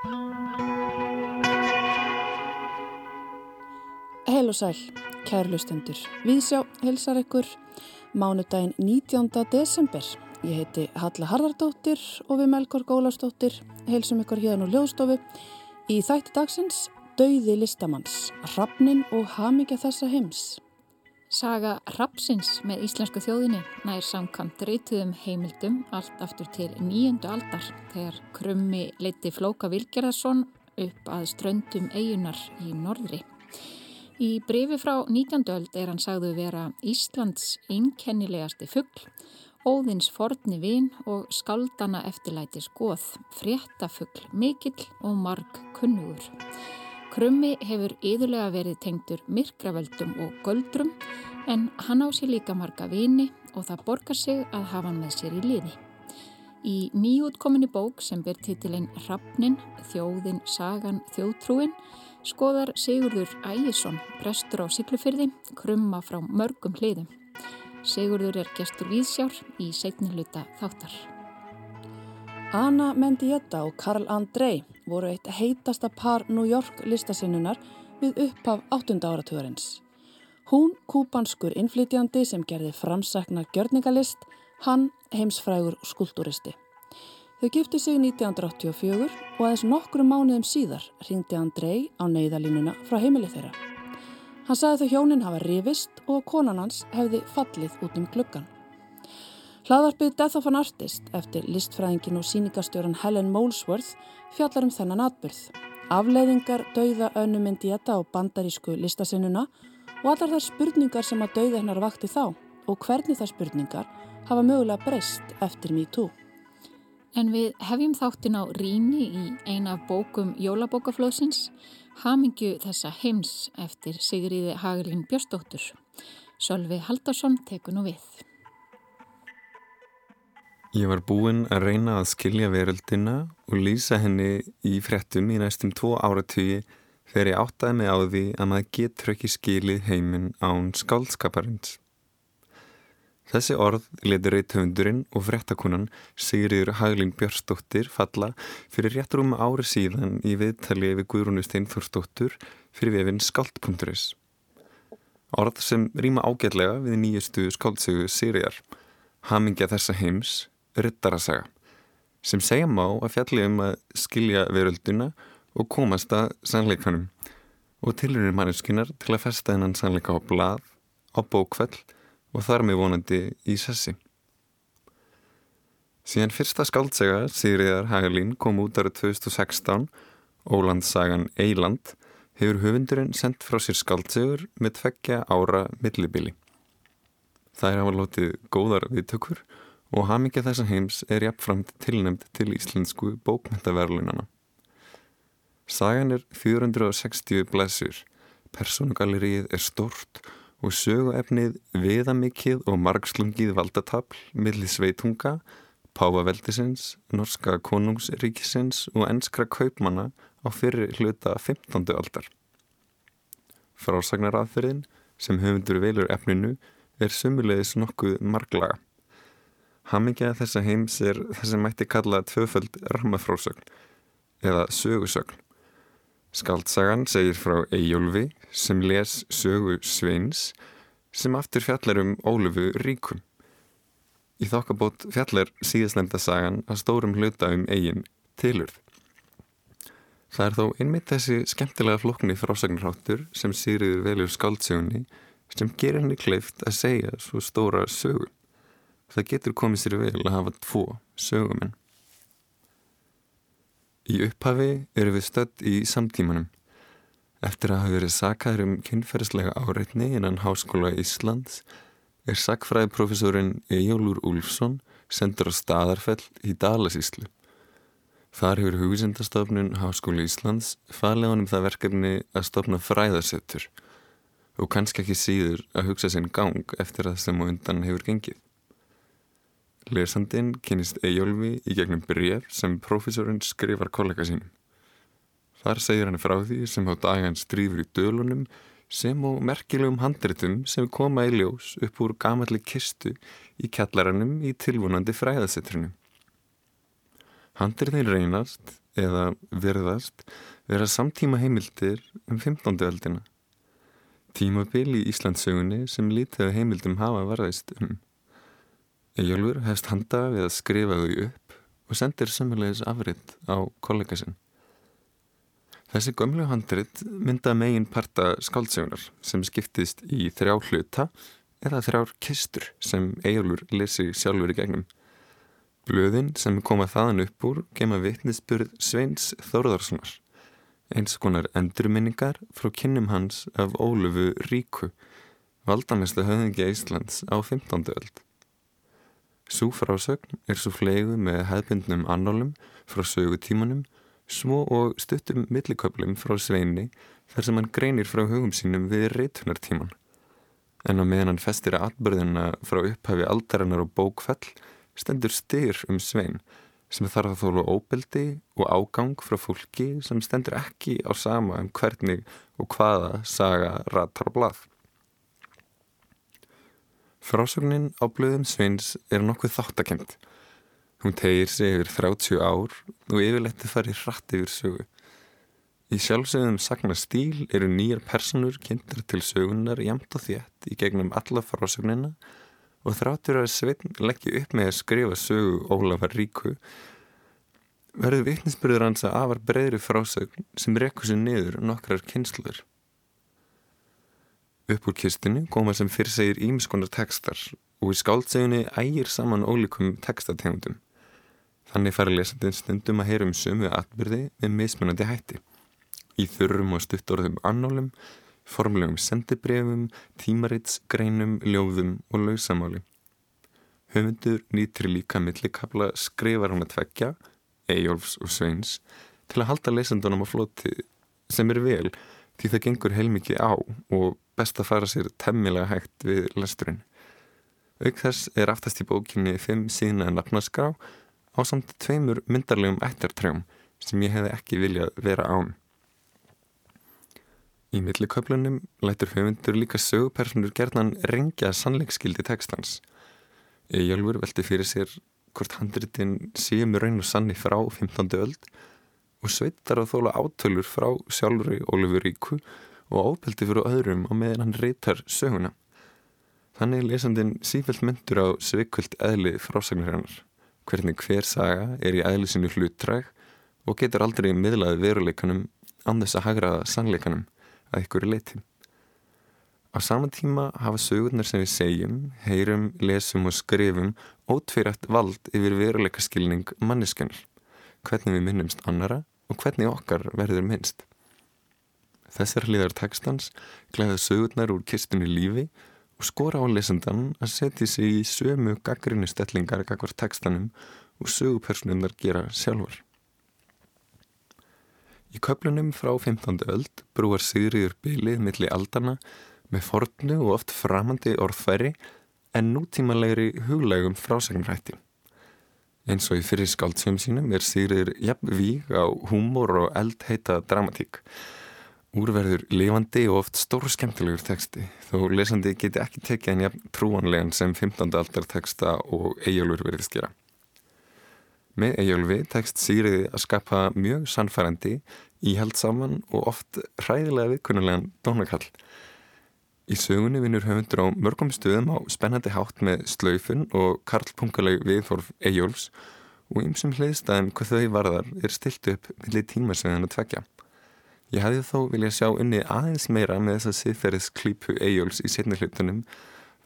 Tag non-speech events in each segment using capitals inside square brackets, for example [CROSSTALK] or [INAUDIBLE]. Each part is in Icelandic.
Heil og sæl, kærlustendur. Við sjá helsar ykkur mánudaginn 19. desember. Ég heiti Halla Harðardóttir og við Melkor Gólastóttir heilsum ykkur hérna úr Ljóðstofu í þætti dagsins Dauði listamanns, Rappnin og Hamingja þessa heims. Saga Rappsins með íslensku þjóðinni nær samkant reytuðum heimildum allt aftur til nýjöndu aldar þegar krummi leiti Flóka Vilgerðarsson upp að ströndum eigunar í norðri. Í brefi frá 19. öld er hann sagðu vera Íslands einkennilegasti fuggl Óðins forni vin og skaldana eftirlæti skoð, fréttafugl mikill og marg kunnugur. Krummi hefur yðurlega verið tengtur myrkravöldum og göldrum en hann á sér líka marga vini og það borgar sig að hafa hann með sér í liði. Í nýjútkominni bók sem ber titilinn Rappnin, Þjóðin, Sagan, Þjóðtrúin skoðar Sigurður Ægjesson, prestur á Siglufyrði, krumma frá mörgum hliðum. Sigurður er gestur Víðsjár í setni hluta þáttar. Anna Mendieta og Karl Andrei voru eitt heitasta par New York listasinnunar við upphaf 8. áratugurins. Hún kúpanskur innflytjandi sem gerði framsækna gjörningalist, hann heimsfrægur skulduristi. Þau gifti sig 1984 og aðeins nokkru mánuðum síðar ringdi Andrei á neyðalínuna frá heimilið þeirra. Hann sagði þau hjónin hafa rivist og konan hans hefði fallið út um gluggan. Hlaðarpið Death of an Artist eftir listfræðingin og síningastjóran Helen Molesworth fjallar um þennan atbyrð. Afleiðingar dauða önnumin dieta á bandarísku listasinnuna og allar þær spurningar sem að dauða hennar vakti þá og hvernig þær spurningar hafa mögulega breyst eftir MeToo. En við hefjum þáttin á Ríni í eina af bókum Jólabókaflóðsins Hamingju þessa heims eftir Sigriði Hagelin Björstóttur. Sölvi Haldarsson tekur nú við. Ég var búinn að reyna að skilja veröldina og lýsa henni í frettum í næstum tvo áratögi þegar ég áttaði mig á því að maður getur ekki skilið heiminn án skálskaparins. Þessi orð letur reythöfundurinn og frettakunan Sigriður Haglín Björnsdóttir falla fyrir rétt rúma ári síðan í viðtali við Guðrúnu Steinforsdóttur fyrir vefinn skald.is. Orð sem rýma ágætlega við nýjustu skáldsögu Sigriðar, hamingja þessa heims, ryttarasaga, sem segja má að fjalli um að skilja verölduna og komast að sannleikanum og tilurinnir manneskunar til að festa hennan sannleika á blað, á bókveld og þar með vonandi í sessi. Síðan fyrsta skáldsega Sigriðar Hagalín kom út árið 2016, Ólandssagan Eiland, hefur höfundurinn sendt frá sér skáldsegur með tveggja ára millibili. Það er hafa lótið góðar viðtökur og hamingja þessan heims er jafnframt tilnæmt til íslensku bókmyndaverlunana. Sagan er 460 blessur, personugallerið er stort og söguefnið viðamikið og margslungið valdatafl millir sveitunga, páfaveldisins, norska konungsríkisins og enskra kaupmanna á fyrir hluta 15. aldar. Frásagnaraðferðin sem höfundur velur efninu er sumulegis nokkuð marglaga. Hamingja þessa heims er það sem mætti kalla tvöföld rammafrásögn eða sögusögn. Skaldsagan segir frá Eyjólfi sem les sögu Sveins sem aftur fjallar um Ólufu Ríkum. Í þokkabót fjallar síðastlemda sagan að stórum hluta um eigin tilurð. Það er þó einmitt þessi skemmtilega flokni frásagnarháttur sem sýriður velur skaldsegunni sem gerir henni kleift að segja svo stóra sögu. Það getur komið sér vel að hafa tvo sögumenn. Í upphafi eru við stödd í samtímanum. Eftir að hafa verið sakaður um kynferðslega áreitni innan Háskóla Íslands er sakfræðiprofessorinn Ejólur Úlfsson sendur á staðarfell í Dalasíslu. Þar hefur hugusindastofnun Háskóla Íslands falið honum það verkefni að stopna fræðarsettur og kannski ekki síður að hugsa sinn gang eftir að sem og undan hefur gengið. Lesandin kynist Eyjólfi í gegnum bref sem profesorinn skrifar kollega sínum. Þar segir hann frá því sem á dagan strífur í dölunum sem og merkilegum handritum sem koma í ljós upp úr gamalli kistu í kjallarannum í tilvonandi fræðasettrinu. Handritin reynast eða verðast vera samtíma heimildir um 15. öldina. Tímabil í Íslandsögunni sem lítið heimildum hafa varðist um. Ejjólfur hefst handa við að skrifa þau upp og sendir sömulegis afrið á kollega sinn. Þessi gömlu handrit mynda megin parta skáldsögunar sem skiptist í þrjá hluta eða þrjár kistur sem Ejjólfur lesi sjálfur í gegnum. Blöðin sem koma þaðan upp úr gema vitnisspurð Sveins Þórðarssonar, eins konar endurminningar frá kynnum hans af Ólöfu Ríku, valdameslu höfðingi Íslands á 15. öld. Sú frásögn er svo flegu með hefðbundnum annálum frá sögutímanum svo og stuttum milliköplum frá sveini þar sem hann greinir frá hugum sínum við reytunartíman. En á meðan hann festir að atbyrðina frá upphafi aldarinnar og bókfell stendur styr um svein sem þarf að þóla óbeldi og ágang frá fólki sem stendur ekki á sama um hvernig og hvaða saga ratar blað. Frásögnin á blöðum sveins er nokkuð þáttakent Hún tegir sig yfir 30 ár og yfirleitti fari hratt yfir sögu. Í sjálfsögðum sagna stíl eru nýjar personur kynntar til sögunar jamt og þétt í gegnum alla frásögnina og þráttur að Sveitn leggja upp með að skrifa sögu Ólafar Ríku verður vitninsbyrður hans að afar breyðri frásögn sem rekkur sér niður nokkrar kynsluður. Upp úr kistinu koma sem fyrir segir ímiskonar tekstar og í skáldsögunni ægir saman ólíkum tekstategundum. Þannig fara lesandinn stundum að heyra um sömu atbyrði með mismunandi hætti. Í þurrum og stuttorðum annálum, formlegum sendibrefum, tímarits, greinum, ljóðum og lausamáli. Höfundur nýttir líka millikabla skrifar hann að tvekja, Eyjólfs og Sveins, til að halda lesandunum á floti sem er vel því það gengur heilmikið á og best að fara sér temmilega hægt við lesturinn. Auk þess er aftast í bókinni fimm síðan að nafnaskrá á samt tveimur myndarlegum ættartrjám sem ég hefði ekki viljað vera án. Í milliköplunum lætur höfundur líka sögupersonur gerðan rengja sannleikskildi tekstans. Ejjálfur velti fyrir sér hvort handritin séum raun og sanni frá 15. öld og sveittar að þóla átölur frá sjálfur Ólfur Ríku og ábeldi fyrir öðrum á meðan hann reytar söguna. Þannig er lesandin sífælt myndur á sveikvöld eðli frásagnir hannar hvernig hver saga er í æðlisinu hlutræg og getur aldrei miðlaði veruleikanum þess að hagraða sannleikanum að ykkur leiti. Á saman tíma hafa sögurnar sem við segjum, heyrum, lesum og skrifum ótveiratt vald yfir veruleikaskilning manniskunar, hvernig við minnumst annara og hvernig okkar verður minnst. Þessar hlýðar tekstans glæða sögurnar úr kistunni lífi og skora á lesendan að setja sig í sömu gaggrinu stellingar gagvar tekstanum og sögupersonunar gera sjálfur. Í köplunum frá 15. öld brúar Sigriður bylið milli aldana með fornu og oft framandi orðfæri en nútímanlegri huglegum frásagnrætti. Eins og í fyrir skáldsum sínum er Sigriður jafn víg á húmor og eldheita dramatík úrverður lifandi og oft stór skemmtilegur texti þó lesandi geti ekki tekið hann jafn trúanlegan sem 15. aldar texta og Eyjálfur verið skera. Með Eyjálfi tekst Sigriði að skapa mjög sannfærandi, íhald saman og oft hræðilega viðkunnulegan dónakall. Í sögunni vinnur höfundur á mörgum stöðum á spennandi hátt með slaufun og karlpunkaleg viðforf Eyjálfs og ymsum hliðstæðum hvað þau varðar er stilt upp millir tímasveðan að tvekja. Ég hefði þó viljað sjá unni aðeins meira með þess að siðferðis klípu Eyjóls í setni hlutunum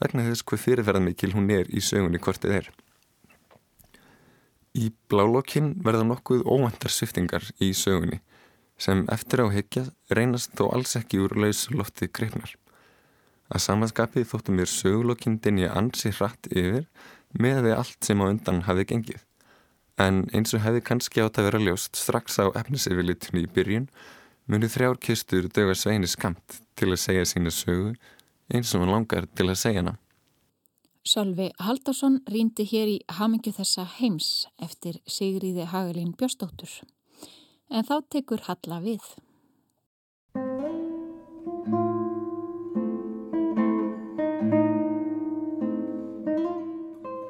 vegna þess hvað fyrirferðan mikil hún er í sögunni hvortið er. Í blálokkin verða nokkuð óvandar sviftingar í sögunni sem eftir á hekja reynast þó alls ekki úr lauslofti greifnar. Að samanskapið þóttum mér sögulokkin dinja ansi hratt yfir með því allt sem á undan hafi gengið. En eins og hefði kannski átt að vera ljóst strax á efnisefilitunni í byrjun munu þrjár kistur döga sveini skamt til að segja sína sögu eins og hann langar til að segja hana. Sölvi Haldarsson rýndi hér í hamingju þessa heims eftir Sigriði Hagalín Björstóttur. En þá tekur Halla við.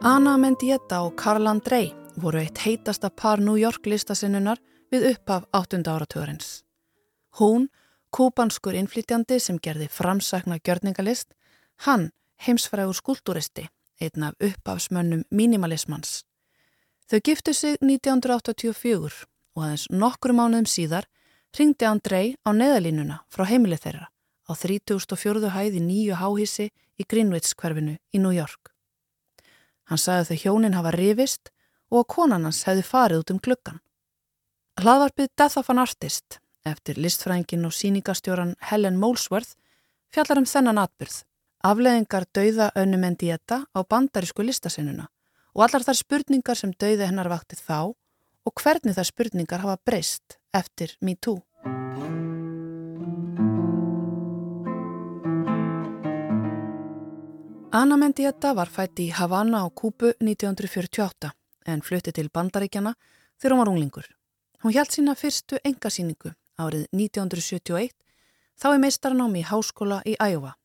Anna Mendieta og Karl Andrei voru eitt heitasta par New York listasinnunar við upphaf 8. áratugurins. Hún, kúbanskur innflytjandi sem gerði framsakna gjörningalist, hann heimsfrægur skúltúristi, einn af upphafsmönnum mínimalismans. Þau giftu sig 1984 og aðeins nokkru mánuðum síðar ringdi Andrei á neðalínuna frá heimilið þeirra á 3004. hæði nýju háhísi í Greenwich hverfinu í New York. Hann sagði þau hjónin hafa rivist og að konan hans hefði farið út um gluggan. Hlaðvarpið Death of an Artist eftir listfrængin og síningastjóran Helen Molesworth fjallar um þennan atbyrð, afleðingar dauða önnumenn dieta á bandarísku listasennuna og allar þar spurningar sem dauði hennar vaktið þá og hvernig þar spurningar hafa breyst eftir MeToo. Anna Mendieta var fætt í Havana á Kúbu 1948 en flutti til Bandaríkjana þegar hún var unglingur. Hún hjælt sína fyrstu engasýningu árið 1971 þá er meistarnámi í háskóla í Æjóva.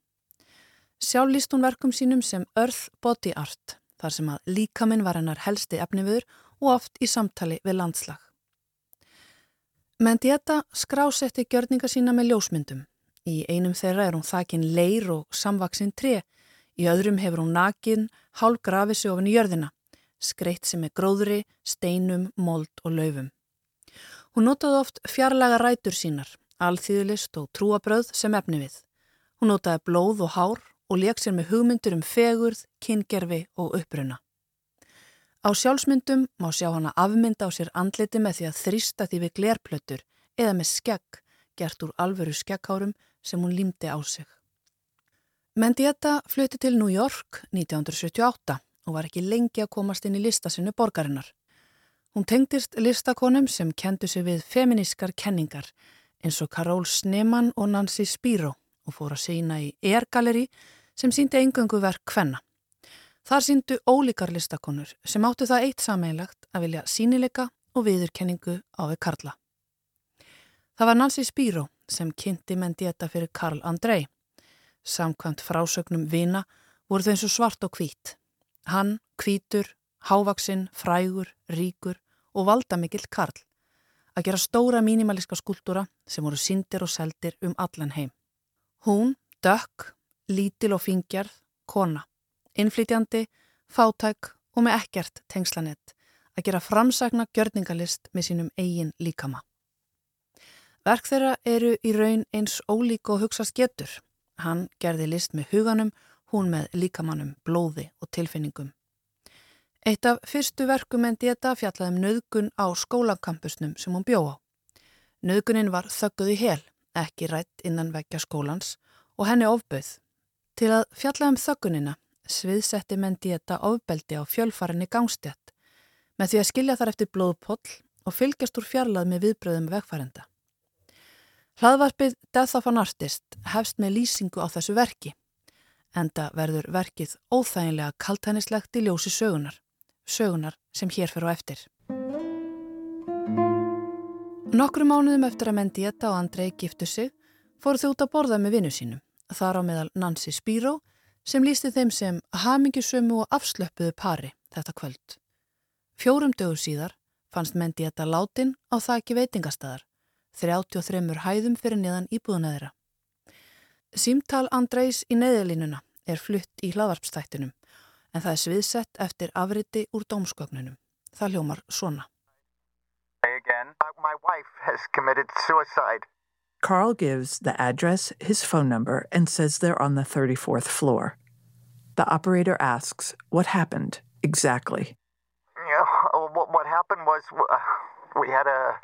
Sjálf líst hún verkum sínum sem Earth Body Art þar sem að líkaminn var hennar helsti efniviður og oft í samtali við landslag. Mendieta skrásetti gjörninga sína með ljósmyndum. Í einum þeirra er hún þakin leir og samvaksinn tre Í öðrum hefur hún nakin, hálf grafið sig ofin í jörðina, skreitt sem er gróðri, steinum, mold og laufum. Hún notaði oft fjarlaga rætur sínar, alþýðlist og trúabröð sem efni við. Hún notaði blóð og hár og leik sér með hugmyndur um fegurð, kyngerfi og uppruna. Á sjálfsmyndum má sjá hana afmynda á sér andliti með því að þrýsta því við glerplötur eða með skegg gert úr alveru skegghárum sem hún límdi á sig. Mendieta flutti til New York 1978 og var ekki lengi að komast inn í listasinu borgarinnar. Hún tengdist listakonum sem kendu sig við feminískar kenningar eins og Karol Sneman og Nancy Spiro og fór að sína í Air-galeri sem síndi engöngu verk hvenna. Þar síndu ólíkar listakonur sem áttu það eitt sameilagt að vilja sínileika og viðurkenningu á við Karla. Það var Nancy Spiro sem kynnti Mendieta fyrir Karl Andrei Samkvæmt frásögnum vina voru þau eins og svart og hvít. Hann, hvítur, hávaksinn, frægur, ríkur og valdamikill Karl að gera stóra mínimalíska skúltúra sem voru syndir og seldir um allan heim. Hún, dökk, lítil og fingjarð, kona, innflytjandi, fátæk og með ekkert tengslanett að gera framsagna gjörningalist með sínum eigin líkama. Verk þeirra eru í raun eins ólík og hugsa sketur Hann gerði list með huganum, hún með líkamannum, blóði og tilfinningum. Eitt af fyrstu verkum en dieta fjallaði um nöðgun á skólakampusnum sem hún bjóð á. Nöðgunin var þögguð í hel, ekki rætt innan vekja skólans og henni ofböð. Til að fjallaði um þöggunina sviðsetti menn dieta ofbeldi á fjölfarinni gangstjætt með því að skilja þar eftir blóðpoll og fylgjast úr fjarlað með viðbröðum vegfærenda. Hlaðvarpið Death of an Artist hefst með lýsingu á þessu verki. Enda verður verkið óþæginlega kaltænislegt í ljósi sögunar. Sögunar sem hér fyrir á eftir. Nokkru mánuðum eftir að Mendieta og Andrei giftu sig fóru út að borða með vinnu sínum. Þar á meðal Nancy Spiro sem lísti þeim sem hamingisömu og afslöpuðu pari þetta kvöld. Fjórum dögur síðar fannst Mendieta látin á þakki veitingastæðar 33 hæðum fyrir neðan íbúðuna þeirra. Símtal Andreis í neðalínuna er flutt í hlaðvarpstættinum en það er sviðsett eftir afriti úr dómskögnunum. Það hljómar svona. Again, my wife has committed suicide. Carl gives the address, his phone number, and says they're on the 34th floor. The operator asks, What happened exactly? Yeah, what, what happened was uh, we had a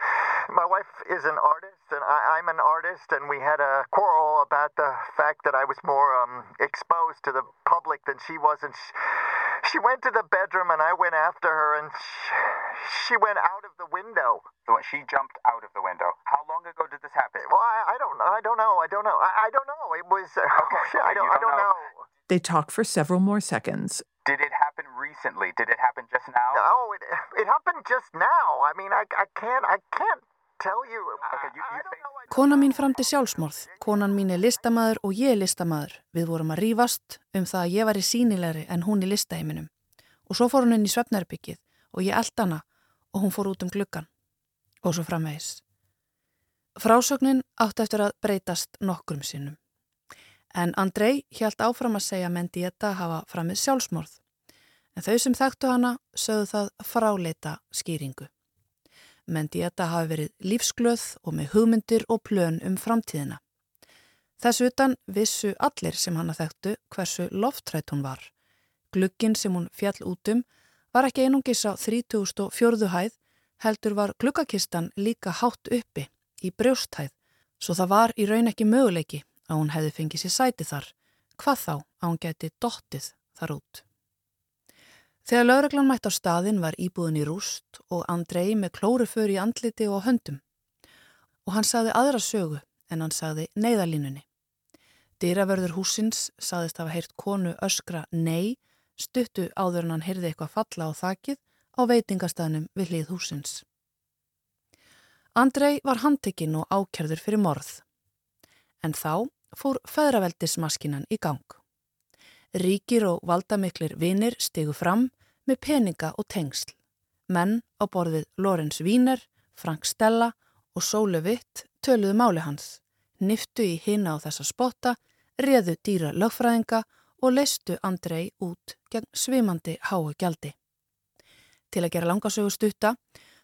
my wife is an artist, and I, am an artist, and we had a quarrel about the fact that I was more um, exposed to the public than she was, and she, she went to the bedroom, and I went after her, and she, she went out of the window. So she jumped out of the window. How long ago did this happen? Well, I, I don't, I don't know, I don't know, I, I don't know. It was, uh, [LAUGHS] okay, [LAUGHS] I don't, don't, I don't know. know. They talked for several more seconds. Did it happen recently? Did it happen just now? No, it, it happened just now. I mean, I, I can't, I can't Kona mín framti sjálfsmorð, konan mín er listamæður og ég er listamæður. Við vorum að rýfast um það að ég var í sínilegri en hún í listaheiminum. Og svo fór hún inn í svefnærbyggið og ég eld hana og hún fór út um gluggan. og svo framvegis. Frásögnin átti eftir að breytast nokkrum sinnum. En Andrei hjælt áfram að segja Mendieta hafa framið sjálfsmorð. En þau sem þekktu hana sögðu það fráleita skýringu. Mendieta hafi verið lífsglöð og með hugmyndir og plön um framtíðina. Þessu utan vissu allir sem hana þekktu hversu loftrætt hún var. Glugginn sem hún fjall út um var ekki einungis á 3004. hæð, heldur var gluggakistan líka hátt uppi í brjósthæð, svo það var í raun ekki möguleiki að hún hefði fengið sér sæti þar, hvað þá að hún geti dottið þar út. Þegar lauraglan mætt á staðin var íbúðin í rúst og Andrei með klóruför í andliti og höndum. Og hann sagði aðra sögu en hann sagði neyðalínunni. Dýravörður húsins sagðist hafa heyrt konu öskra nei, stuttu áður en hann heyrði eitthvað falla á þakið á veitingastæðnum við hlið húsins. Andrei var handtekinn og ákjörður fyrir morð. En þá fór feðraveldismaskinan í gang. Ríkir og valdamiklir vinir stegu fram með peninga og tengsl. Menn á borðið Lorenz Wiener, Frank Stella og Sóle Witt töluðu máli hans, niftu í hina á þessa spotta, reðu dýra lögfræðinga og leistu Andrei út gegn svimandi háu gjaldi. Til að gera langasögu stutta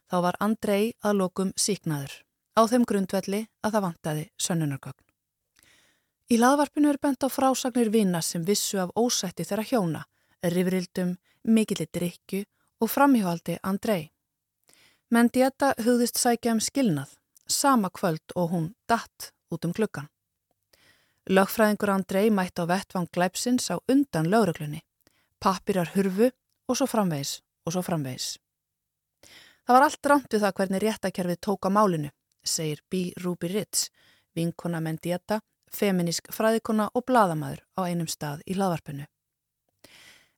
þá var Andrei að lokum síknaður á þeim grundvelli að það vantaði sönnunarkvögn. Í laðvarpinu er bent á frásagnir vina sem vissu af ósætti þeirra hjóna, rifrildum, mikillir drikju og framhjóhaldi Andrei. Menn Dieta hugðist sækja um skilnað, sama kvöld og hún datt út um klukkan. Lögfræðingur Andrei mætti á vettvang glæpsins á undan lögreglunni, pappirar hurfu og svo framvegs og svo framvegs. Það var allt rámt við það hvernig réttakerfið tóka málinu, segir B. Ruby Ritz, vinkona Mendieta, feminísk fræðikona og bladamæður á einum stað í hlaðvarpinu.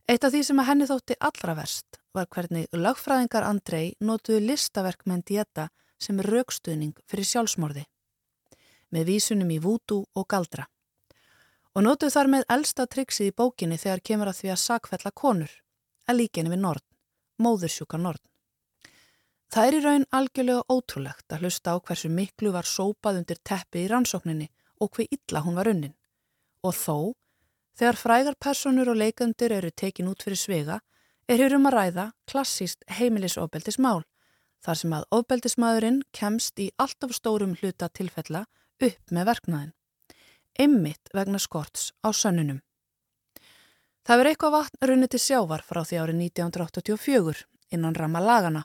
Eitt af því sem að henni þótti allra verst var hvernig lögfræðingar Andrei notuðu listaverk Mendieta sem raukstuðning fyrir sjálfsmorði, með vísunum í vútu og galdra. Og notuðu þar með elsta tryggsið í bókinni þegar kemur að því að sakfella konur, að líkinni við Nord, móðursjúka Nord. Það er í raun algjörlega ótrúlegt að hlusta á hversu miklu var sópað undir teppi í rannsókninni og hver illa hún var unnin. Og þó, þegar frægar personur og leikandur eru tekin út fyrir svega, er hér um að ræða klassíst heimilisofbeldismál, þar sem að ofbeldismadurinn kemst í allt of stórum hluta tilfella upp með verknaðin. Emmitt vegna skorts á sönnunum. Það verið eitthvað vatn runni til sjávar frá því árið 1984 innan rama lagana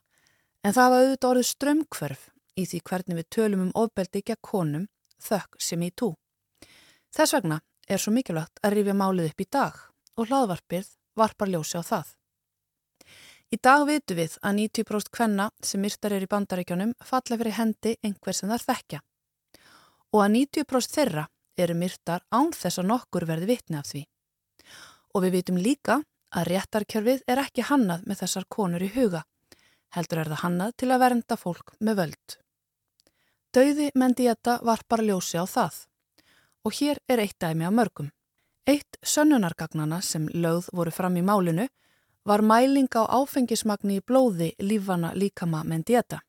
En það var auðvitað orðið strömmkverf í því hvernig við tölum um ofbeldi ekki að konum þökk sem í tú. Þess vegna er svo mikilvægt að rifja málið upp í dag og hlaðvarpið varpar ljósi á það. Í dag vitu við að 90% kvenna sem myrtar er í bandaríkjónum falla fyrir hendi einhver sem þar þekkja og að 90% þeirra eru myrtar án þess að nokkur verði vitni af því. Og við vitum líka að réttarkjörfið er ekki hannað með þessar konur í huga heldur er það hannað til að vernda fólk með völd. Dauði Mendieta var bara ljósi á það og hér er eitt dæmi á mörgum. Eitt sönnunargagnana sem lögð voru fram í málinu var mæling á áfengismagni í blóði lífana líkama Mendieta.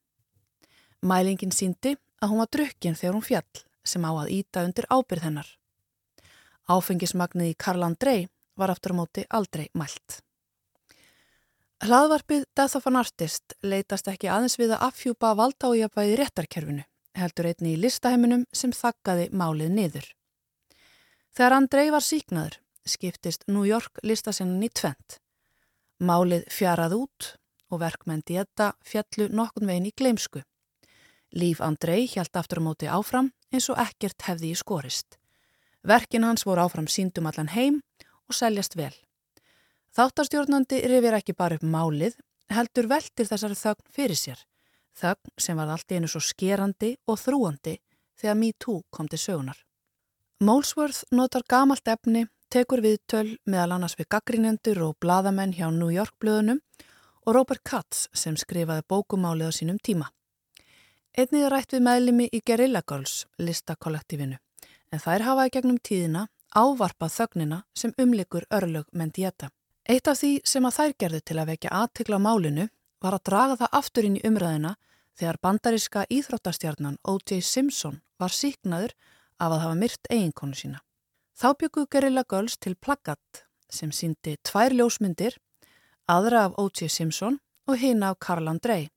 Mælingin síndi að hún var drukkin þegar hún fjall sem á að íta undir ábyrð hennar. Áfengismagnið í Karl Andrei var aftur á móti aldrei mælt. Hlaðvarpið Death of an Artist leitast ekki aðeins við að afhjúpa valdájabæði réttarkerfinu, heldur einni í listaheiminum sem þakkaði málið niður. Þegar Andrei var síknaður, skiptist New York listasinnan í tvent. Málið fjarað út og verkmenn dieta fjallu nokkun veginn í gleimsku. Líf Andrei hjælt aftur á móti áfram eins og ekkert hefði í skorist. Verkin hans voru áfram síndum allan heim og seljast vel. Þáttarstjórnandi rifir ekki bara upp málið, heldur veldir þessar þögn fyrir sér. Þögn sem var allt einu svo skerandi og þrúandi þegar MeToo kom til sögunar. Molesworth notar gamalt efni, tekur við töl meðal annars við gaggrinendur og bladamenn hjá New York blöðunum og Robert Katz sem skrifaði bókumálið á sínum tíma. Einnið er rætt við meðlimi í Guerrilla Girls listakollektífinu en þær hafaði gegnum tíðina ávarpað þögnina sem umlikur örlög Mendieta. Eitt af því sem að þær gerðu til að vekja aðtikla á málinu var að draga það aftur inn í umræðina þegar bandaríska íþróttastjarnan O.J. Simpson var síknaður af að hafa myrt eiginkonu sína. Þá byggu Gerilla Girls til plaggat sem síndi tvær ljósmyndir, aðra af O.J. Simpson og hina af Karl Andrei.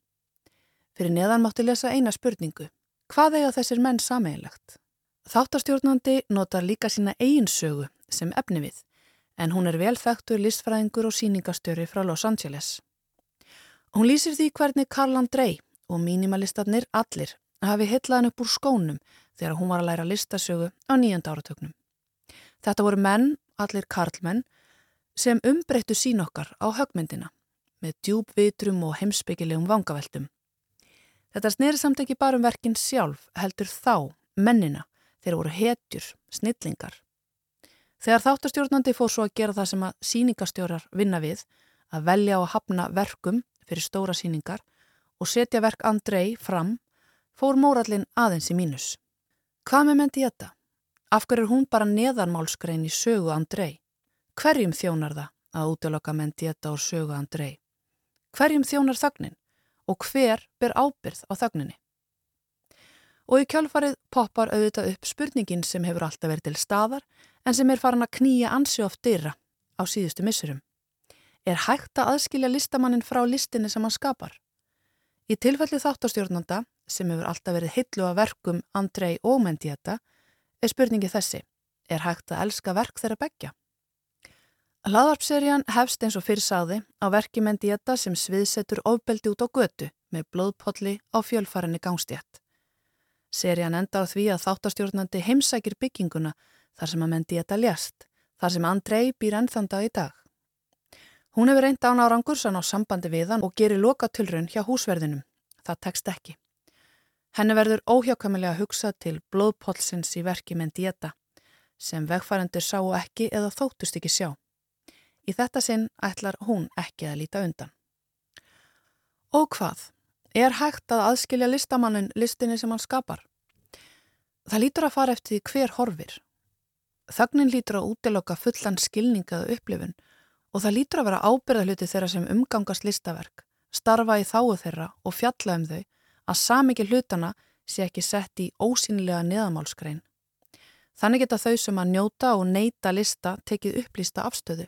Fyrir neðan mátti lesa eina spurningu. Hvað eiga þessir menn sameigilegt? Þáttarstjórnandi notar líka sína eiginsögu sem efni við, en hún er vel þekktur listfræðingur og síningastjóri frá Los Angeles. Hún lýsir því hvernig Karl Andrei og mínimalistarnir allir hafi heitlaðan upp úr skónum þegar hún var að læra listasögu á nýjönda áratögnum. Þetta voru menn, allir karlmenn, sem umbreyttu sín okkar á högmyndina með djúbvitrum og heimsbyggilegum vangaveltum. Þetta sneri samt ekki bara um verkin sjálf, heldur þá, mennina, þeir voru hetjur, snillingar. Þegar þáttastjórnandi fór svo að gera það sem að síningastjórar vinna við, að velja og hafna verkum fyrir stóra síningar og setja verk Andrei fram, fór mórallin aðeins í mínus. Hvað með mendi þetta? Af hverju er hún bara neðanmálskrein í sögu Andrei? Hverjum þjónar það að útlöka mendi þetta og sögu Andrei? Hverjum þjónar þögnin og hver ber ábyrð á þögninni? Og í kjálfarið poppar auðvitað upp spurningin sem hefur alltaf verið til staðar en sem er farin að knýja ansi oft dyrra á síðustu missurum. Er hægt að aðskilja listamannin frá listinni sem hann skapar? Í tilfelli þáttastjórnanda, sem hefur alltaf verið hillu að verkum Andrei og Mendieta, er spurningi þessi. Er hægt að elska verk þeirra begja? Laðarpserían hefst eins og fyrir sáði á verki Mendieta sem sviðsetur ofbeldi út á götu með blóðpolli á fjölfarinni gangstétt. Serían enda á því að þáttastjórnandi heimsækir bygginguna þar sem að Mendieta ljast, þar sem Andrei býr ennþanda í dag. Hún hefur reynd án árangursan á sambandi við hann og gerir lokatilrun hjá húsverðinum. Það tekst ekki. Henni verður óhjákamilega hugsað til blóðpolsins í verki Mendieta sem vegfærandur sáu ekki eða þóttust ekki sjá. Í þetta sinn ætlar hún ekki að líta undan. Og hvað? Er hægt að aðskilja listamannin listinni sem hann skapar? Það lítur að fara eftir hver horfir. Þögnin lítur að útiloka fullan skilningaðu upplifun og það lítur að vera ábyrðahluti þeirra sem umgangast listaverk, starfa í þáu þeirra og fjalla um þau að samikið hlutana sé ekki sett í ósynilega neðamálskrein. Þannig geta þau sem að njóta og neyta lista tekið upplýsta afstöðu.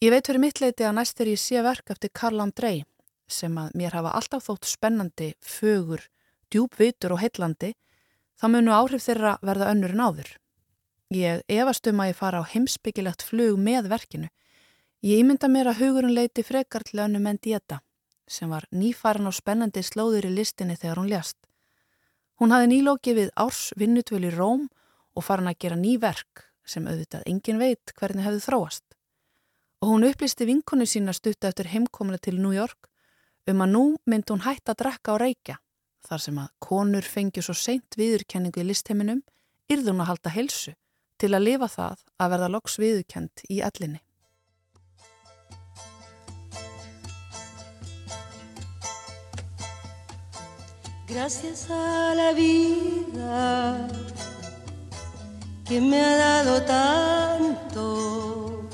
Ég veit fyrir mitt leiti að næst þegar ég sé verk eftir Karl Andrei sem að mér hafa alltaf þótt spennandi, fögur, djúbvitur og heillandi, þá munu áhrif þeirra verða önnur en áður. Ég efast um að ég fara á heimsbyggilegt flug með verkinu. Ég ímynda mér að hugurinn leiti frekar til önnu menn dieta sem var nýfarin á spennandi slóður í listinni þegar hún ljast. Hún hafi nýlókið við árs vinnutvölu í Róm og farin að gera ný verk sem auðvitað engin veit hvernig hefði þróast. Og hún upplisti vinkonu sína stutt eftir heimkomuna til New York um að nú myndi hún hætta að drekka á reykja þar sem að konur fengi svo seint viðurkenningu í listheiminum yrðun að halda helsu til að lifa það að verða loks viðukent í ellinni. Gracias a la vida que me ha dado tanto,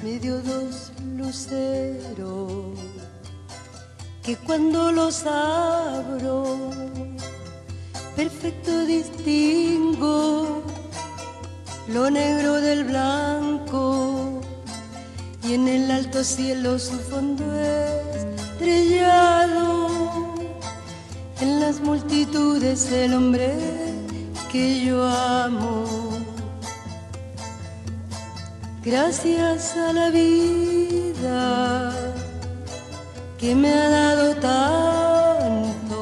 me dio dos luceros que cuando los abro, perfecto distingo lo negro del blanco. Y en el alto cielo su fondo estrellado en las multitudes el hombre que yo amo. Gracias a la vida que me ha dado tanto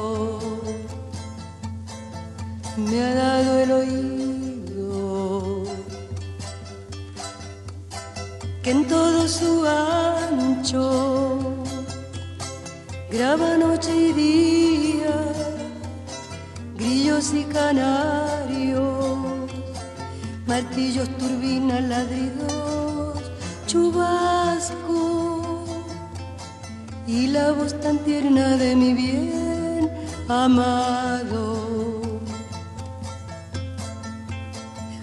me ha dado el oído que en todo su ancho graba noche y día, y canarios, martillos, turbinas, ladridos, chubasco y la voz tan tierna de mi bien amado.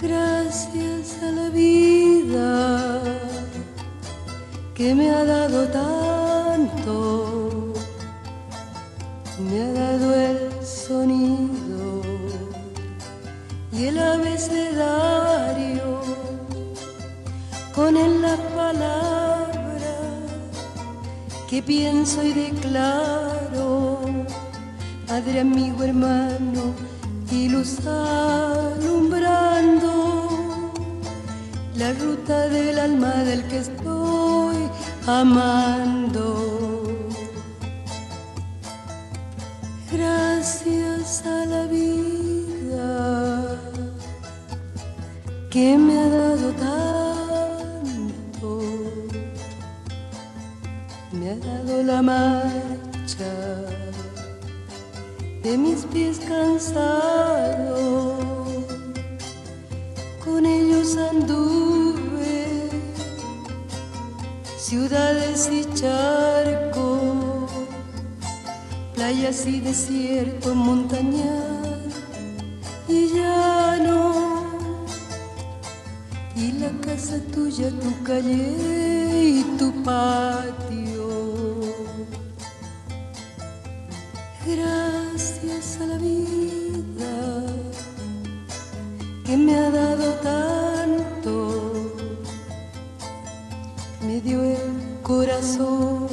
Gracias a la vida que me ha dado tanto, me ha dado el sonido el abecedario con él las palabras que pienso y declaro, Padre, amigo, hermano, y luz alumbrando la ruta del alma del que estoy amando. Gracias a la vida que me ha dado tanto, me ha dado la marcha de mis pies cansados, con ellos anduve ciudades y charcos playas y desierto, montañas y llano. La casa tuya, tu calle y tu patio. Gracias a la vida que me ha dado tanto, me dio el corazón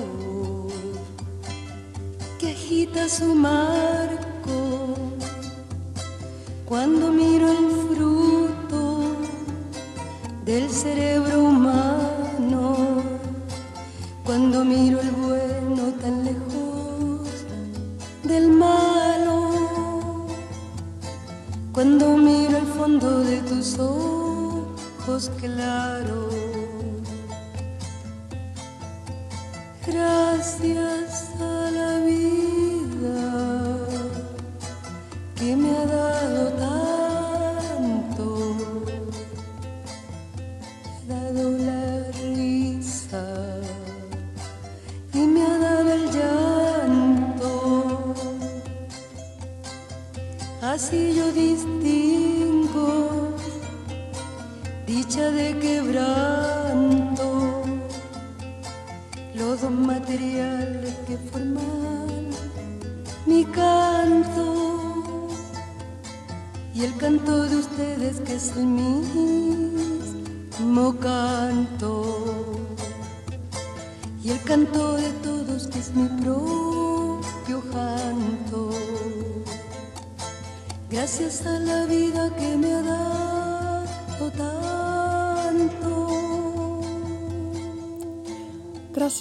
su marco cuando miro el del cerebro humano, cuando miro el bueno tan lejos del malo, cuando miro el fondo de tus ojos claros. Gracias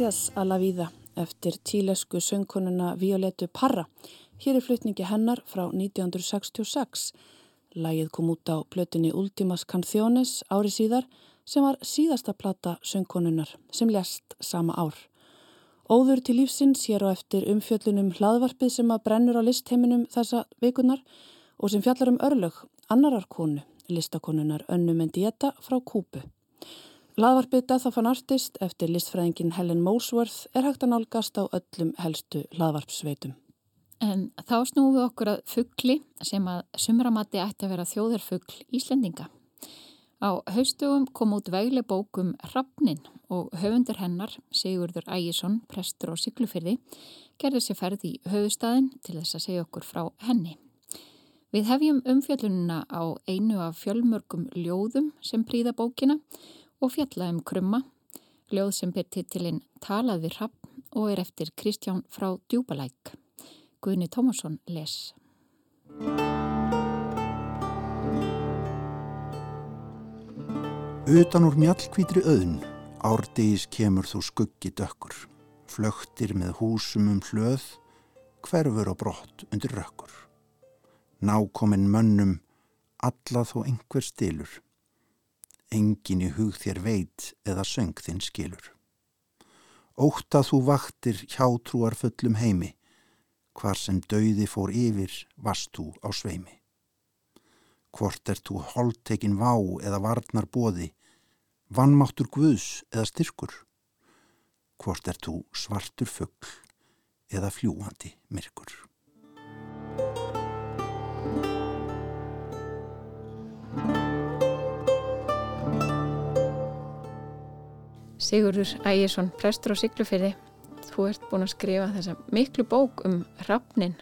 Gracias a la vida eftir tílesku söngkonuna Violetu Parra hér er flutningi hennar frá 1966 Lægið kom út á plötinni Ultimas Canciones ári síðar sem var síðasta plata söngkonunnar sem lest sama ár. Óður til lífsins hér á eftir umfjöllunum hlaðvarpið sem að brennur á listheiminum þessa vikunar og sem fjallar um örlög annarar konu, listakonunar Önnu Mendieta frá Kúpu. Hlaðvarpið Death of an Artist eftir listfræðingin Helen Molesworth er hægt að nálgast á öllum helstu hlaðvarpsveitum. En þá snúum við okkur að fuggli sem að sumramatti ætti að vera þjóðarfuggl Íslendinga. Á haustugum kom út vegleg bókum Rappnin og höfundur hennar, Sigurður Ægjesson, prestur á Siglufyrði, gerði sér ferð í höfustæðin til þess að segja okkur frá henni. Við hefjum umfjöllununa á einu af fjölmörgum ljóðum sem príða bókina og fjallaðum krumma, ljóð sem ber titilinn Talað við Rappn og er eftir Kristján frá Djúbalæk. Guðni Tómasson les. Utan úr mjallkvítri auðn, árdegis kemur þú skuggi dökkur, flögtir með húsum um hlöð, hverfur og brott undir rökkur. Nákominn mönnum, alla þó einhver stilur, engin í hug þér veit eða söng þinn skilur. Óta þú vaktir hjátrúar fullum heimi, hvar sem dauði fór yfir varst þú á sveimi. Hvort er þú holdtekin vá eða varnar bóði, vannmáttur guðs eða styrkur? Hvort er þú svartur fuggl eða fljúandi myrkur? Sigurður Ægjesson, prestur á Siglufyrði þú ert búin að skrifa þessa miklu bók um hrafnin.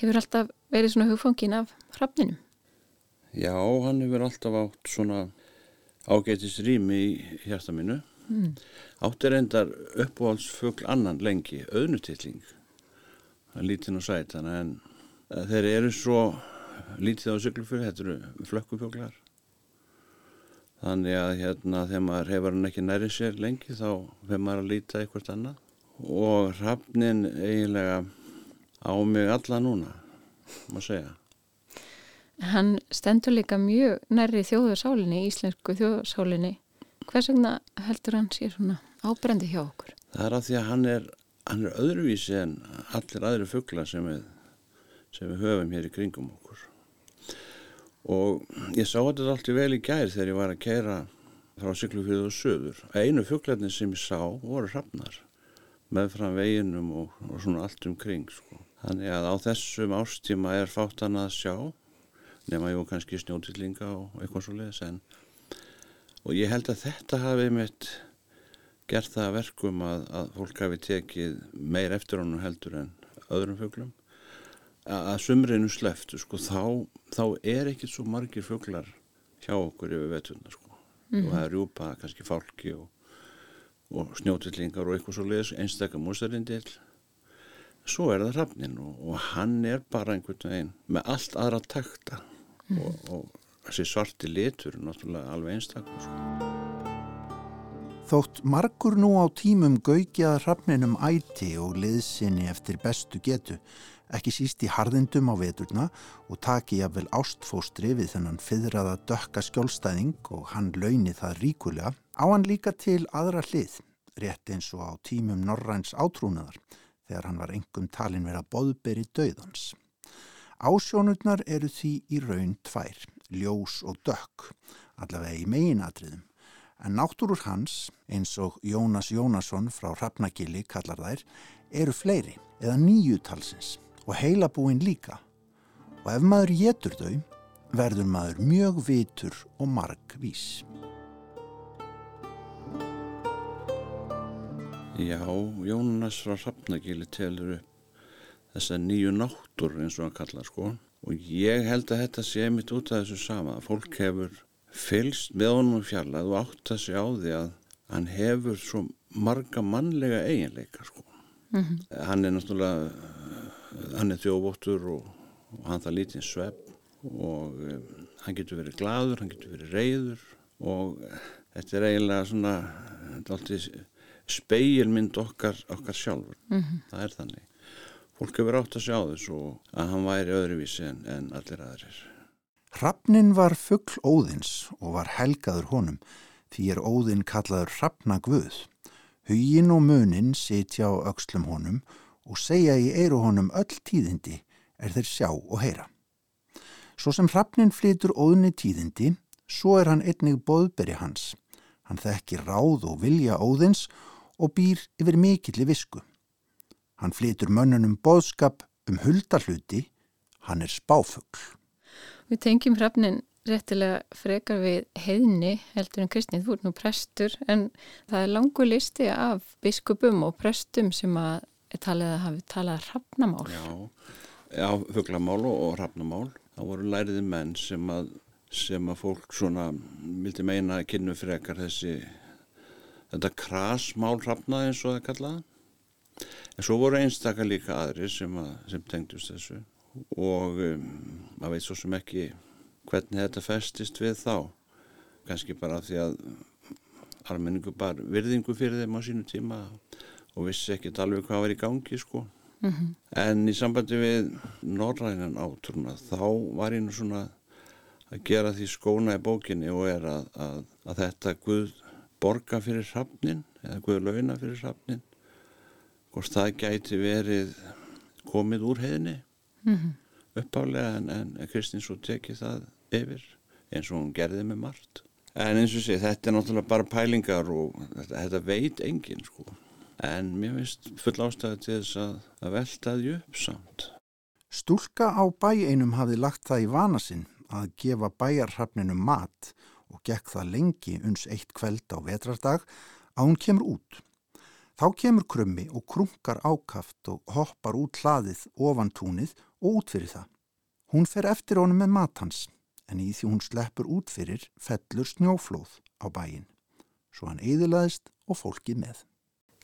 Hefur alltaf verið svona hugfangin af hrafninum? Já, hann hefur alltaf átt svona ágætis rými í hjarta minu. Mm. Átt er endar uppáhaldsfugl annan lengi, auðnutilling. Það er lítinn og sætan en eh, þeir eru svo lítið á syklufugl, þetta eru flökkufuglar. Þannig að hérna þegar maður hefur hann ekki næri sér lengi þá fyrir maður að líta eitthvað annað. Og hrafnin eiginlega á mig alla núna, maður segja. Hann stendur líka mjög nærri þjóðarsálinni, íslensku þjóðarsálinni. Hvers vegna heldur hann sér svona ábrendi hjá okkur? Það er að því að hann er, hann er öðruvísi en allir aðri fuggla sem, sem við höfum hér í kringum okkur og ég sá þetta alltaf vel í gær þegar ég var að kæra frá Siglufjörðu og Söður einu fugglarnir sem ég sá voru hrafnar með fram veginum og, og svona allt um kring sko. þannig að á þessum ástíma er fátt hann að sjá nema jú kannski snjótillinga og eitthvað svo leiðis en og ég held að þetta hafi mitt gert það verkum að, að fólk hafi tekið meir eftir honum heldur en öðrum fugglum að sumrinu sleftu sko, þá, þá er ekki svo margir fugglar hjá okkur yfir vetuna sko. mm -hmm. og það er rjúpa kannski fálki og, og snjótillingar og eitthvað svo leiðis einstakar músarindil svo er það rafnin og, og hann er bara einhvern veginn með allt aðra takta mm -hmm. og, og þessi svarti litur er náttúrulega alveg einstakar sko. Þótt margur nú á tímum gaugjaða rafninum æti og liðsinni eftir bestu getu ekki síst í harðindum á veturna og taki jafnvel ástfóstri við þennan fyrraða dökka skjólstæðing og hann launi það ríkulega, á hann líka til aðra hlið, rétt eins og á tímum Norræns átrúnaðar, þegar hann var engum talin vera boðberi döðans. Ásjónurnar eru því í raun tvær, ljós og dökk, allavega í meginatriðum, en náttúrur hans, eins og Jónas Jónasson frá Hrafnagili kallar þær, eru fleiri eða nýju talsins og heilabúin líka og ef maður getur þau verður maður mjög vitur og margvís. Já, Jónas frá Hrafnagili telur upp þessa nýju náttur eins og hann kallar sko og ég held að þetta sé mitt út af þessu sama að fólk hefur fylst með honum fjallað og átt að segja á því að hann hefur svo marga mannlega eiginleika sko. Mm -hmm. Hann er náttúrulega hann er þjófóttur og, og hann það lítið svepp og um, hann getur verið gladur, hann getur verið reyður og uh, þetta er eiginlega svona speilmynd okkar, okkar sjálfur. Mm -hmm. það er þannig. Fólk hefur átt að sjá þess og að hann væri öðruvísi en, en allir aðrir. Hrafnin var fuggl óðins og var helgaður honum því er óðin kallaður Hrafnagvöð hugin og munin sitja á aukslum honum og segja í eiru honum öll tíðindi er þeir sjá og heyra. Svo sem hrafnin flytur óðni tíðindi, svo er hann einnig boðberi hans. Hann þekkir ráð og vilja óðins og býr yfir mikilli visku. Hann flytur mönnunum boðskap um huldarhluti, hann er spáfugl. Við tengjum hrafnin réttilega frekar við heiðni heldur en Kristnið, þú er nú prestur en það er langu listi af biskupum og prestum sem að talið að hafi talað rafnamál. Já, já fugglamál og rafnamál. Það voru læriði menn sem að, sem að fólk svona vildi meina að kynnu frekar þessi þetta krasmál rafnaði eins og það kallaða. En svo voru einstakar líka aðri sem, að, sem tengdust þessu og um, maður veit svo sem ekki hvernig þetta festist við þá. Kanski bara því að almenningu bara virðingu fyrir þeim á sínu tíma og vissi ekkert alveg hvað var í gangi sko. Mm -hmm. En í sambandi við norrænan átrúna þá var nú svona að gera því skóna í bókinni og er að, að, að þetta Guð borga fyrir hrappnin eða Guð launa fyrir hrappnin hvort það gæti verið komið úr heiðinni mm -hmm. uppálega en, en Kristins svo tekið það yfir eins og hún gerði með margt. En eins og sé þetta er náttúrulega bara pælingar og þetta, þetta veit enginn sko en mér finnst full ástæði til þess að, að velta því upp samt. Stúlka á bæeinum hafði lagt það í vana sinn að gefa bæjarhafninu mat og gekk það lengi uns eitt kveld á vetrardag að hún kemur út. Þá kemur krummi og krunkar ákaft og hoppar út hlaðið ofan túnið og út fyrir það. Hún fer eftir honum með matans en í því hún sleppur út fyrir fellur snjóflóð á bæin. Svo hann eðilaðist og fólkið með.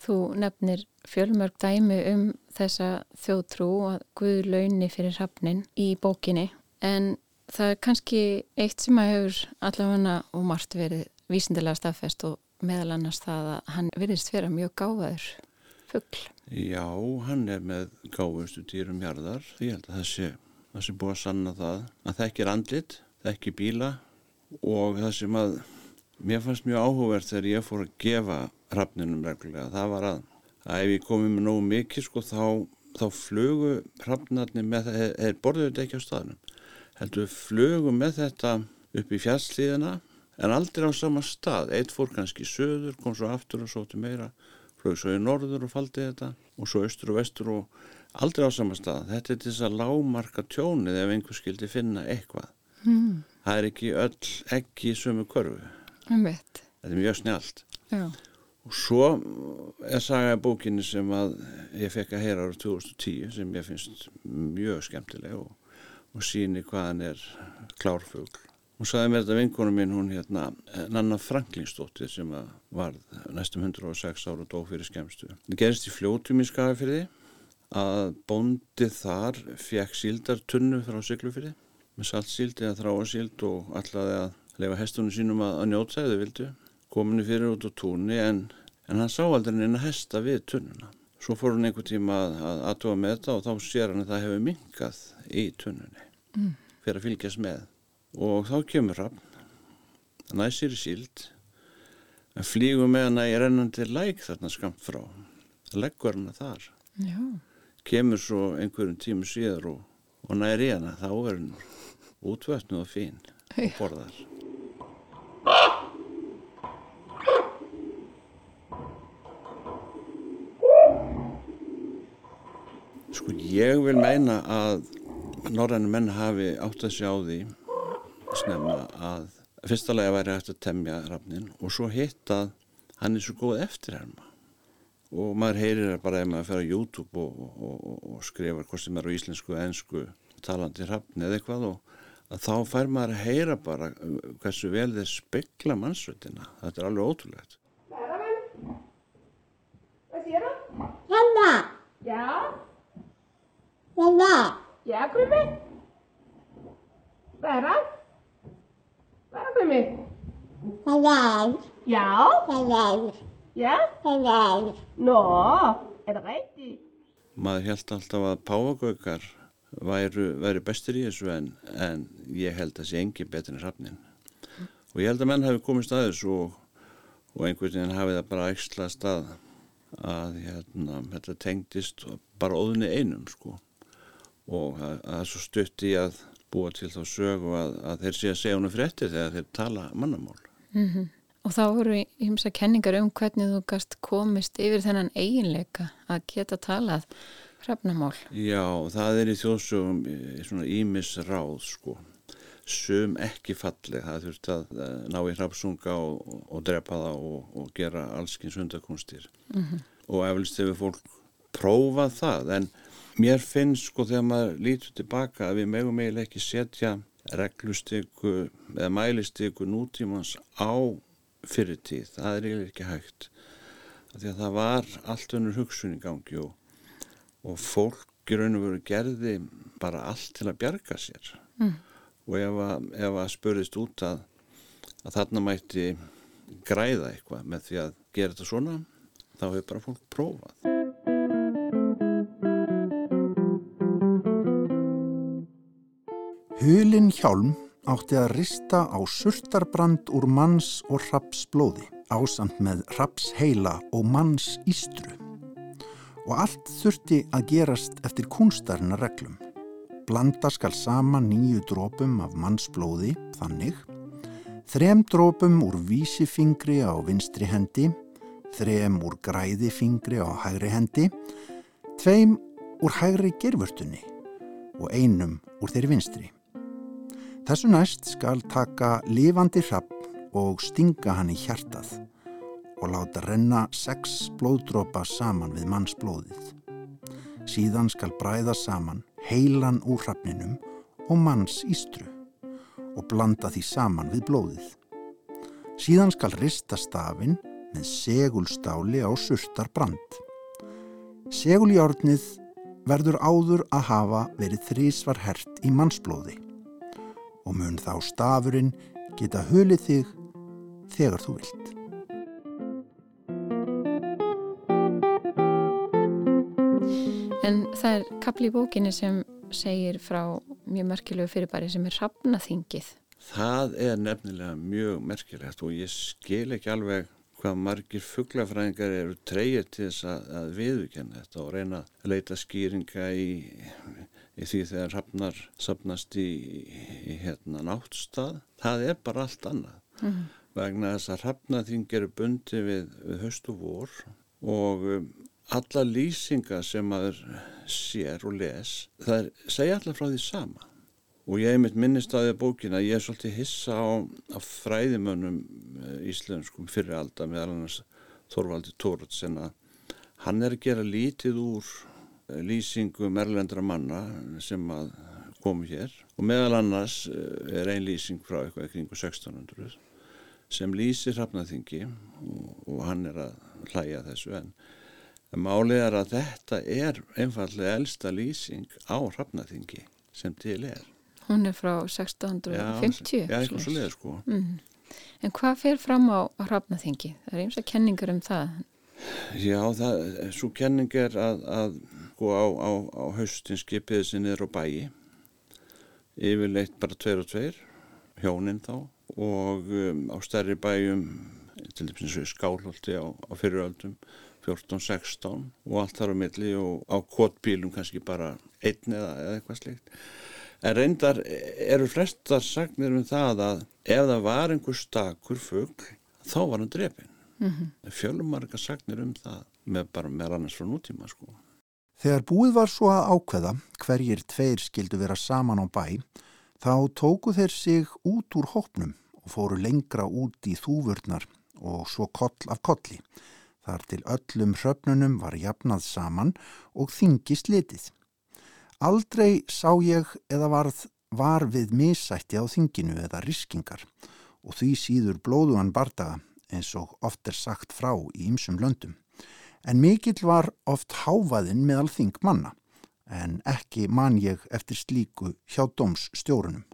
Þú nefnir fjölmörg dæmi um þessa þjóðtrú að Guð launi fyrir hafnin í bókinni en það er kannski eitt sem að hefur allavega og margt verið vísindilega staðfest og meðal annars það að hann virðist vera mjög gáfaður fuggl. Já, hann er með gáfustu dýrum hjarðar ég held að það sé, það sé búið að sanna það að það ekki er andlit, það ekki bíla og það sem að mér fannst mjög áhugverð þegar ég fór að gefa hrafninum reglulega, það var að, að ef ég komið með nógu mikið sko þá, þá flugu hrafnarnir með það, þeir borðuðu þetta ekki á staðnum, heldur flugu með þetta upp í fjallslíðina en aldrei á sama stað, eitt fór kannski söður, kom svo aftur og sóti meira, flög svo í norður og faldi þetta og svo austur og vestur og aldrei á sama stað, þetta er þess að lámarka tjónið ef einhver skildi finna eitthvað. Mm. Það er ekki öll ekki í sömu körfu. Þetta er mjög snjált. Já. Og svo er sagaði bókinni sem að ég fekk að heyra ára 2010 sem ég finnst mjög skemmtileg og, og síni hvaðan er klárfugl. Hún saði mér þetta vinkonum minn, hún hérna, Nanna Franklinsdóttir sem var næstum 106 ára og dó fyrir skemmstu. Það gerist í fljótum í Skagafyrði að bóndið þar fekk síldartunnu frá Siglufyrði með saltsíld eða þráasíld og allaði að lefa hestunum sínum að, að njóta eða vildu. Kominni fyrir út á túnni en, en hann sá aldrei neina hesta við tunnuna. Svo fór hann einhver tíma að, að aðtóa með þetta og þá sér hann að það hefur minkað í tunnunni mm. fyrir að fylgjast með og þá kemur hann næsir í síld en flýgur með hann að ég rennan til læk þarna skamt frá leggur hann að þar Já. kemur svo einhverjum tímu síðar og, og næri hann að þá er hann útvötnu og fín og borðar ég vil meina að norrænum menn hafi átt að sjá því snemma að fyrstulega væri hægt að temja rafnin og svo hitt að hann er svo góð eftirherma. Og maður heyrir bara ef maður fer á YouTube og, og, og, og skrifar hvort sem er á íslensku, ennsku talandi rafni eða eitthvað og að þá fær maður að heyra bara hversu vel þeir spekla mannsvöldina þetta er alveg ótrúlegt. Hvað sér það? Hanna! Já Hanna Já, Krummi Hvað er það? Hvað er það, Krummi? Hanna Já. Hanna Já. Hanna Nó, er það reyndi? maður held alltaf að páagaukar væru, væru bestir í þessu en, en ég held að það sé engin betur en hrafnin og ég held að menn hafi komist að þessu og, og einhvern veginn hafi það bara eksla stað að hérna, þetta tengdist bara óðinni einum sko og að það er svo stutt í að búa til þá sögu að, að þeir sé að segja húnu frétti þegar þeir tala mannamál Mm -hmm. Og þá voru ímsa kenningar um hvernig þú gast komist yfir þennan eiginleika að geta talað hrefnamál. Já, það er í þjóðsögum svona ímis ráð sko. Sum ekki falli, það þurft að ná í hrafsunga og, og, og drepa það og, og gera allskins hundakunstir. Mm -hmm. Og eflust hefur fólk prófað það, en mér finnst sko þegar maður lítur tilbaka að við megum eiginlega ekki setja reglustyku eða mælistyku nútímans á fyrirtíð, það er eiginlega ekki hægt. Því að það var allt önnur hugsun í gangi og, og fólk í raun og veru gerði bara allt til að bjarga sér. Mm. og ef að, ef að spurðist út að, að þarna mætti græða eitthvað með því að gera þetta svona þá hefur bara fólk prófað Hulin hjálm átti að rista á surtarbrand úr manns og rapsblóði ásamt með rapsheila og manns ístru. Og allt þurfti að gerast eftir kunstarina reglum. Blanda skal saman nýju drópum af mannsblóði, þannig, þrem drópum úr vísifingri á vinstri hendi, þrem úr græðifingri á hægri hendi, tveim úr hægri gerfurtunni og einum úr þeirri vinstri. Þessu næst skal taka lifandi hrapp og stinga hann í hjartað og láta renna sex blóðdrópa saman við mannsblóðið. Síðan skal bræða saman heilan úr hrafninum og manns ístru og blanda því saman við blóðið. Síðan skal rista stafinn með segulstáli á surtar brand. Seguljárnið verður áður að hafa verið þrísvar hert í mannsblóði og mun þá stafurinn geta hulið þig þegar þú vilt. En það er kapli í bókinni sem segir frá mjög merkilegu fyrirbæri sem er rafnaþingið. Það er nefnilega mjög merkilegt og ég skil ekki alveg hvað margir fugglafræðingar eru treyir til þess að, að viðvíkjana þetta og reyna að leita skýringa í, í því þegar rafnar sapnast í, í hérna náttstað. Það er bara allt annað. Mm. Vegna þess að rafnaþing eru bundi við, við höst og vor og um, alla lýsinga sem maður sér og les, það er, segja allar frá því sama og ég hef mitt minnist að því að bókina ég er svolítið hissa á, á fræðimönnum eh, íslenskum fyrir alda meðal annars Þorvaldi Tóratsen að hann er að gera lítið úr lýsingum erlendra manna sem að komu hér og meðal annars eh, er ein lýsing frá eitthvað kringu 1600 sem lýsir hafnaþingi og, og hann er að hlæja þessu en málið er að þetta er einfallega elsta lýsing á hafnaþingi sem til er Hún er frá 1650. Já, eitthvað svo leiður sko. Mm. En hvað fer fram á hrafnaþingi? Það er eins og kenningar um það. Já, það, svo kenning er að, að sko, á, á, á haustin skipiði sinni niður á bæi. Yfirleitt bara tveir og tveir, hjóninn þá. Og um, á stærri bæjum, til dæmis skálholti á, á fyriröldum, 14-16 og allt þar á milli og á kvotbílum kannski bara einn eða, eða eitthvað slikt. En reyndar eru flestar sagnir um það að ef það var einhver stakur fugg þá var hann drefin. Mm -hmm. Fjölumarga sagnir um það með bara með annars frá nútíma sko. Þegar búið var svo að ákveða hverjir tveir skildu vera saman á bæ þá tóku þeir sig út úr hópnum og fóru lengra út í þúvörnar og svo koll af kolli. Þar til öllum hröfnunum var jafnað saman og þingi slitið. Aldrei sá ég eða varð var við misætti á þinginu eða riskingar og því síður blóðuan bardaga eins og oft er sagt frá í ymsum löndum. En mikill var oft háfaðinn meðal þing manna en ekki man ég eftir slíku hjá dómsstjórunum.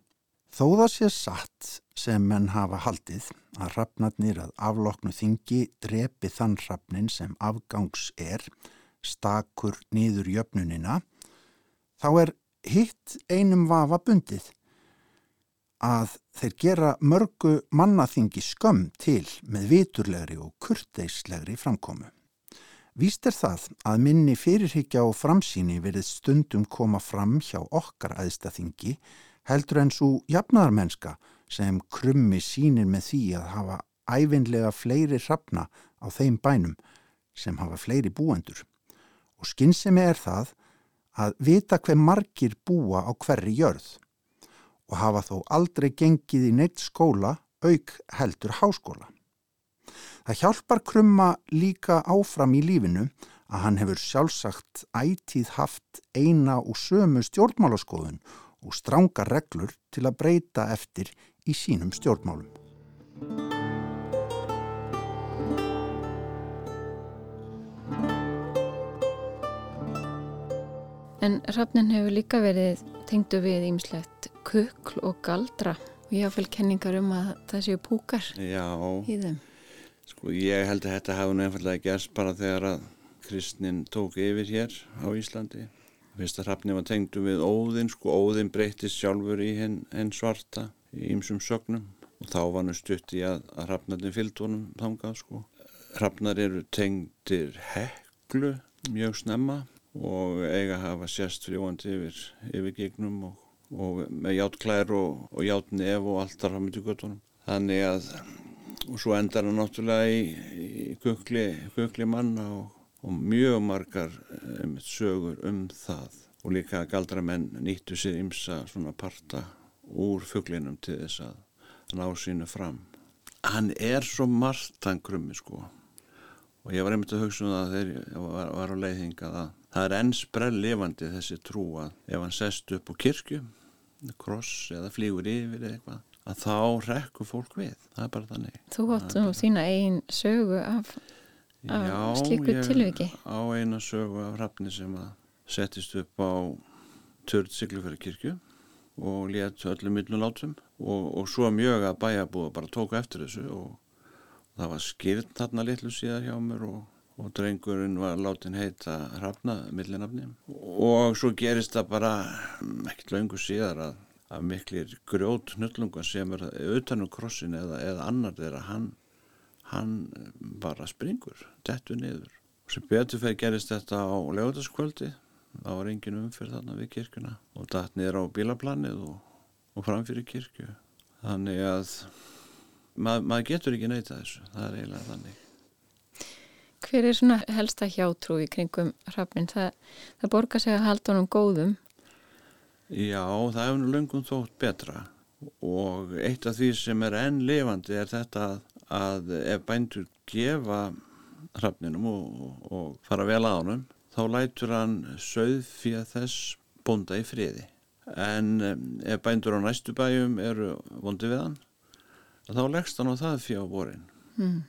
Þó það sé satt sem menn hafa haldið að rafnarnir að afloknu þingi drepi þann rafnin sem afgangs er, stakur niður jöfnunina, þá er hitt einum vafa bundið að þeir gera mörgu mannaþingi skömm til með viturlegri og kurteislegri framkomu. Víst er það að minni fyrirhyggja og framsýni verið stundum koma fram hjá okkar aðstaþingi heldur en svo jafnaðarmenska sem krummi sínir með því að hafa æfinlega fleiri hrafna á þeim bænum sem hafa fleiri búendur. Og skinnsemi er það að vita hver margir búa á hverri jörð og hafa þó aldrei gengið í neitt skóla auk heldur háskóla. Það hjálpar krumma líka áfram í lífinu að hann hefur sjálfsagt ætíð haft eina og sömu stjórnmálaskoðun og stránga reglur til að breyta eftir í sínum stjórnmálum. En rafnin hefur líka verið tengdu við ímislegt kukl og galdra og ég hafði kenningar um að það séu púkar Já, í þeim. Sko ég held að þetta hafi nefnilega gerst bara þegar að kristnin tók yfir hér á Íslandi. Fyrst að rafnin var tengdu við óðinn, sko óðinn breytist sjálfur í henn, henn svarta í ymsum sögnum og þá var hann stutt í að, að rafnarnir fyllt honum þangað sko. Rafnar eru tengdir heklu mjög snemma og eiga hafa sérst frjóandi yfir, yfir gegnum og, og með játklær og, og játnef og allt þar í göttunum. Þannig að, og svo endar hann náttúrulega í, í kukli, kukli manna og, og mjög margar um, sögur um það og líka galdramenn nýttu sér ymsa svona parta úr fugglinum til þess að ná sínu fram. Hann er svo margt hann krummi sko og ég var einmitt að hugsa um það þegar ég var, var á leiðhinga að það er enn sprell lifandi þessi trú að ef hann sest upp á kirkju kross eða flýgur yfir eitthvað að þá rekkur fólk við. Það er bara þannig. Þú átt nú þína einn sögu af, af Já, slíku tilviki. á eina sögu af hrafni sem að settist upp á törd siglufæri kirkju og létt öllum millulátum og, og svo mjög að bæjarbúða bara tóka eftir þessu og það var skýrt þarna litlu síðar hjá mér og, og drengurinn var látin heita hrafna millinafni. Og svo gerist það bara ekkert löngu síðar að, að miklir grjót hnullunga sem er utanum krossin eða, eða annar þeirra hann, hann bara springur, dettur niður. Og sem betur fyrir gerist þetta á lögutaskvöldi þá var engin umfyrð þarna við kirkuna og datt niður á bílaplanið og, og framfyrir kirkju. Þannig að mað, maður getur ekki neyta þessu. Það er eiginlega þannig. Hver er svona helsta hjátrú í kringum hrafnin? Það, það borgar sig að halda honum góðum Já, það hefur nú löngum þótt betra. Og eitt af því sem er enn lifandi er þetta að, ef bændur gefa hrafninum og, og fara vel að honum þá lætur hann söð fyrir þess bónda í friði. En ef bændur á næstu bæjum eru vondi við hann þá leggst hann á það fyrir á vorin. Mm.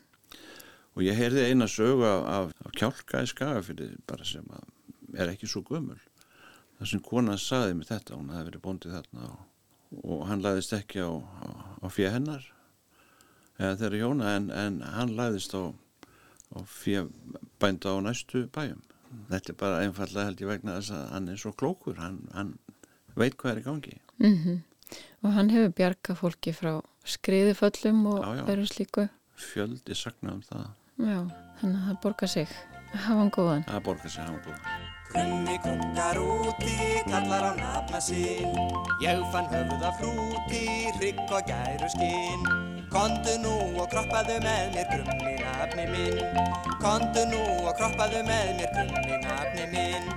og ég heyrði eina sögu af, af, kjálka í skagafyrði bara sem að er ekki svo gömul þar sem konan saði mér þetta hún hefði verið bóndið þarna og, og hann lagðist ekki á, á, á fyrir hennar. Eða þeirra hjóna en, en hann lagðist á, á fyrir bænda á næstu bæjum. Þetta er bara einfallega held ég vegna þess að hann er svo klókur hann, hann veit hvað er í gangi. Mm -hmm. og hann hefur bjargað fólki frá skriðuföllum og veru slíku. Fjöldi sagna um það. Já, þannig að það borgar sig. Hafa hann góðan. Það borgar sig hafa góðan Krummi krunkar úti, kallar á nafna sinn Ég fann höfuð af hrúti, hrygg og gæru skinn Kondu nú og kroppaðu með mér krummi nafni minn. Kondu nú og kroppaðu með mér krummi nafni minn.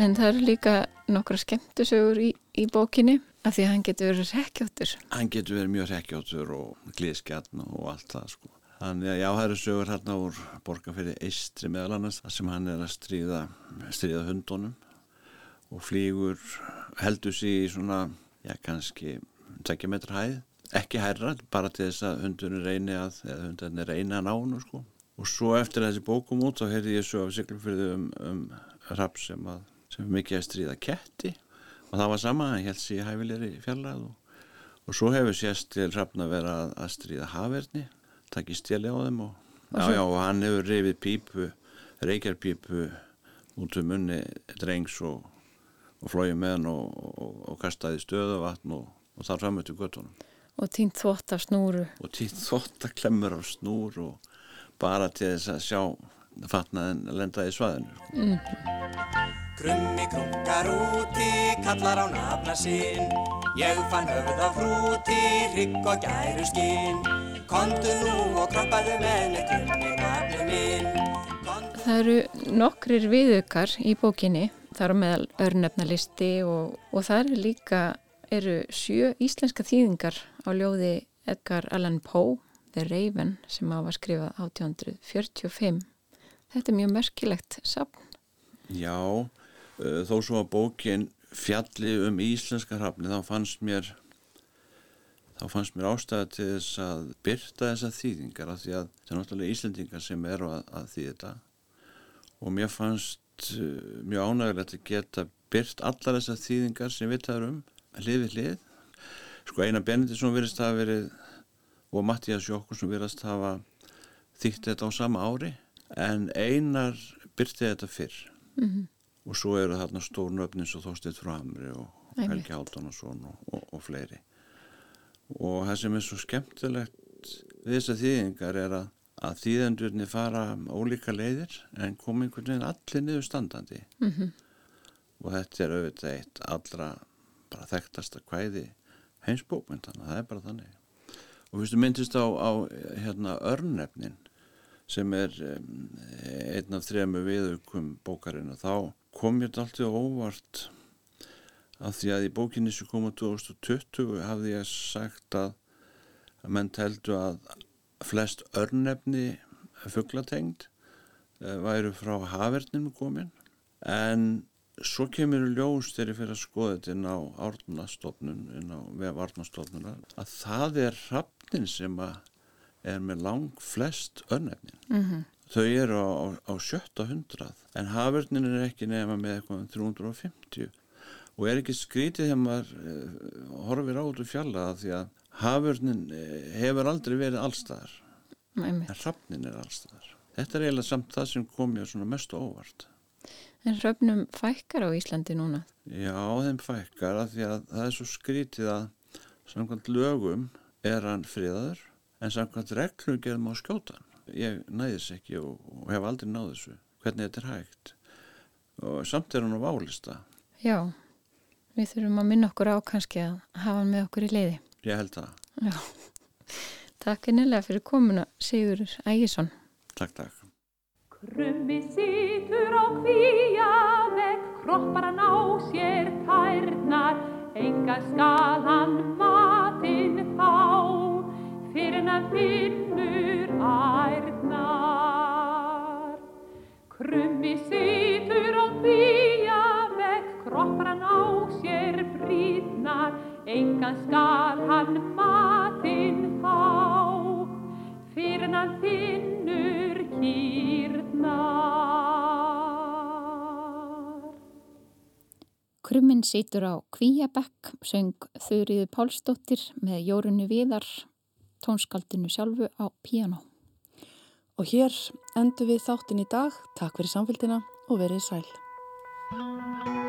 En það eru líka nokkra skemmtusögur í, í bókinni af því að hann getur verið rekkjóttur hann getur verið mjög rekkjóttur og glíðskjarn og allt það sko. Þannig að já, það eru sögur hérna úr borgarfyrir Eistri meðal annars sem hann er að stríða, stríða hundunum og flýgur heldur sig í svona, já kannski tekja metra hæð, ekki hærra bara til þess að hundunum reyni að eða hundunum reyni að ná hann sko. og svo eftir þessi bókum út þá heyrði ég svo af Siglufyrði um, um rapp sem sem mikið að stríða ketti. Og það var sama, hann held sér hæfilegri fjarlæð og, og svo hefur sérst til hrafna verið að, að stríða haverni takk í stjali á þeim og, Og já, já, og hann hefur rifið pípu reykjarpípu út um munni drengs og, og flóið með hann og, og, og kastaði stöðu vatn og, og þar fram eftir göttunum og tínt þvott af snúru. Og títt þvótt að klemmur á snúr og bara til þess að sjá fatnaðin lenda í svaðinu. Mm. Krummi krunkar úti, kallar á nafna sinn. Ég fann höfuð af hrúti, hrygg og gæru skinn Kondu nú og kroppaðu með mér krummi nafni minn. Það eru nokkrir viðaukar í bókinni þar á meðal örnefnalisti og, og það eru líka eru sjö íslenska þýðingar á ljóði Edgar Allan Poe The Raven sem á að skrifa 1845 Þetta er mjög merkilegt safn. Já, uh, þó svo að bókin fjalli um íslenska hrafni þá fannst mér þá fannst mér ástæða til þess að byrta þessa þýðingar af því að það er náttúrulega íslendingar sem eru að, að þýða þetta og mér fannst uh, mjög ánægilegt að geta byrt allar þessar þýðingar sem við taður um hlið við hlið sko Einar Benediktsson virðist hafa verið og Mattías Jókonsson virðist hafa þýtt þetta á sama ári en Einar byrti þetta fyrr Mhm. og svo eru þarna stórnöfnin svo Þorsteinn Framri og. Helgi Háldánason og, og, og fleiri og það sem er svo skemmtilegt við þessar þýðingar er að, að þýðendurni fara ólíka leiðir en kom einhvern veginn allir niður standandi Mhm. og þetta er auðvitað eitt allra bara þekktasta kvæði heimsbókmyndana, það er bara þannig og fyrstu myndist á, á hérna örnefnin sem er um, einn af þremu viðaukum bókarina þá kom þetta alltaf óvart af því að í bókinni sem kom á 2020 hafði ég sagt að að menn teldu að flest örnefni fugglatengd eh, væru frá haferninu komin en svo kemur ljós þegar ég fyrir að skoða þetta inn á árnastofnun, inn á vef árnastofnuna að það er hrappnin sem að er með lang flest örnefnin. Mm -hmm. Þau eru á, á, á 700 en haförnin er ekki nefna með eitthvað um 350 og er ekki skrítið þegar maður uh, horfir á út úr fjalla því að haförnin uh, hefur aldrei verið allstaðar en hrappnin er allstaðar. Þetta er eiginlega samt það sem kom mér svona mest óvart. En hröfnum fækkar á Íslandi núna? Já, þeim fækkar að því að það er svo skrítið að samkvæmt lögum er hann friðaður en samkvæmt reglum gerðum á skjótan ég næðis ekki og, og hef aldrei náð þessu hvernig þetta er hægt og samt er hann á válista Já, við þurfum að minna okkur á kannski að hafa hann með okkur í leiði Ég held það. Já. Takk einnilega fyrir komuna Sigur Ægisson. Takk, takk. Krummi sýtur á kvíja vekk kroppar hann á sér tærnar. Enga skal hann matinn fá fyrir að finnur ærnar. Krummi situr og þýja engan skal hann matinn fá, fyrir að finnur kýrnar. Krummin situr á Kvíabekk, söng Þurriði Pálsdóttir með Jórunni Viðar tónskaldinu sjálfu á piano. Og hér endur við þáttin í dag. Takk fyrir samfélgina og verið sæl.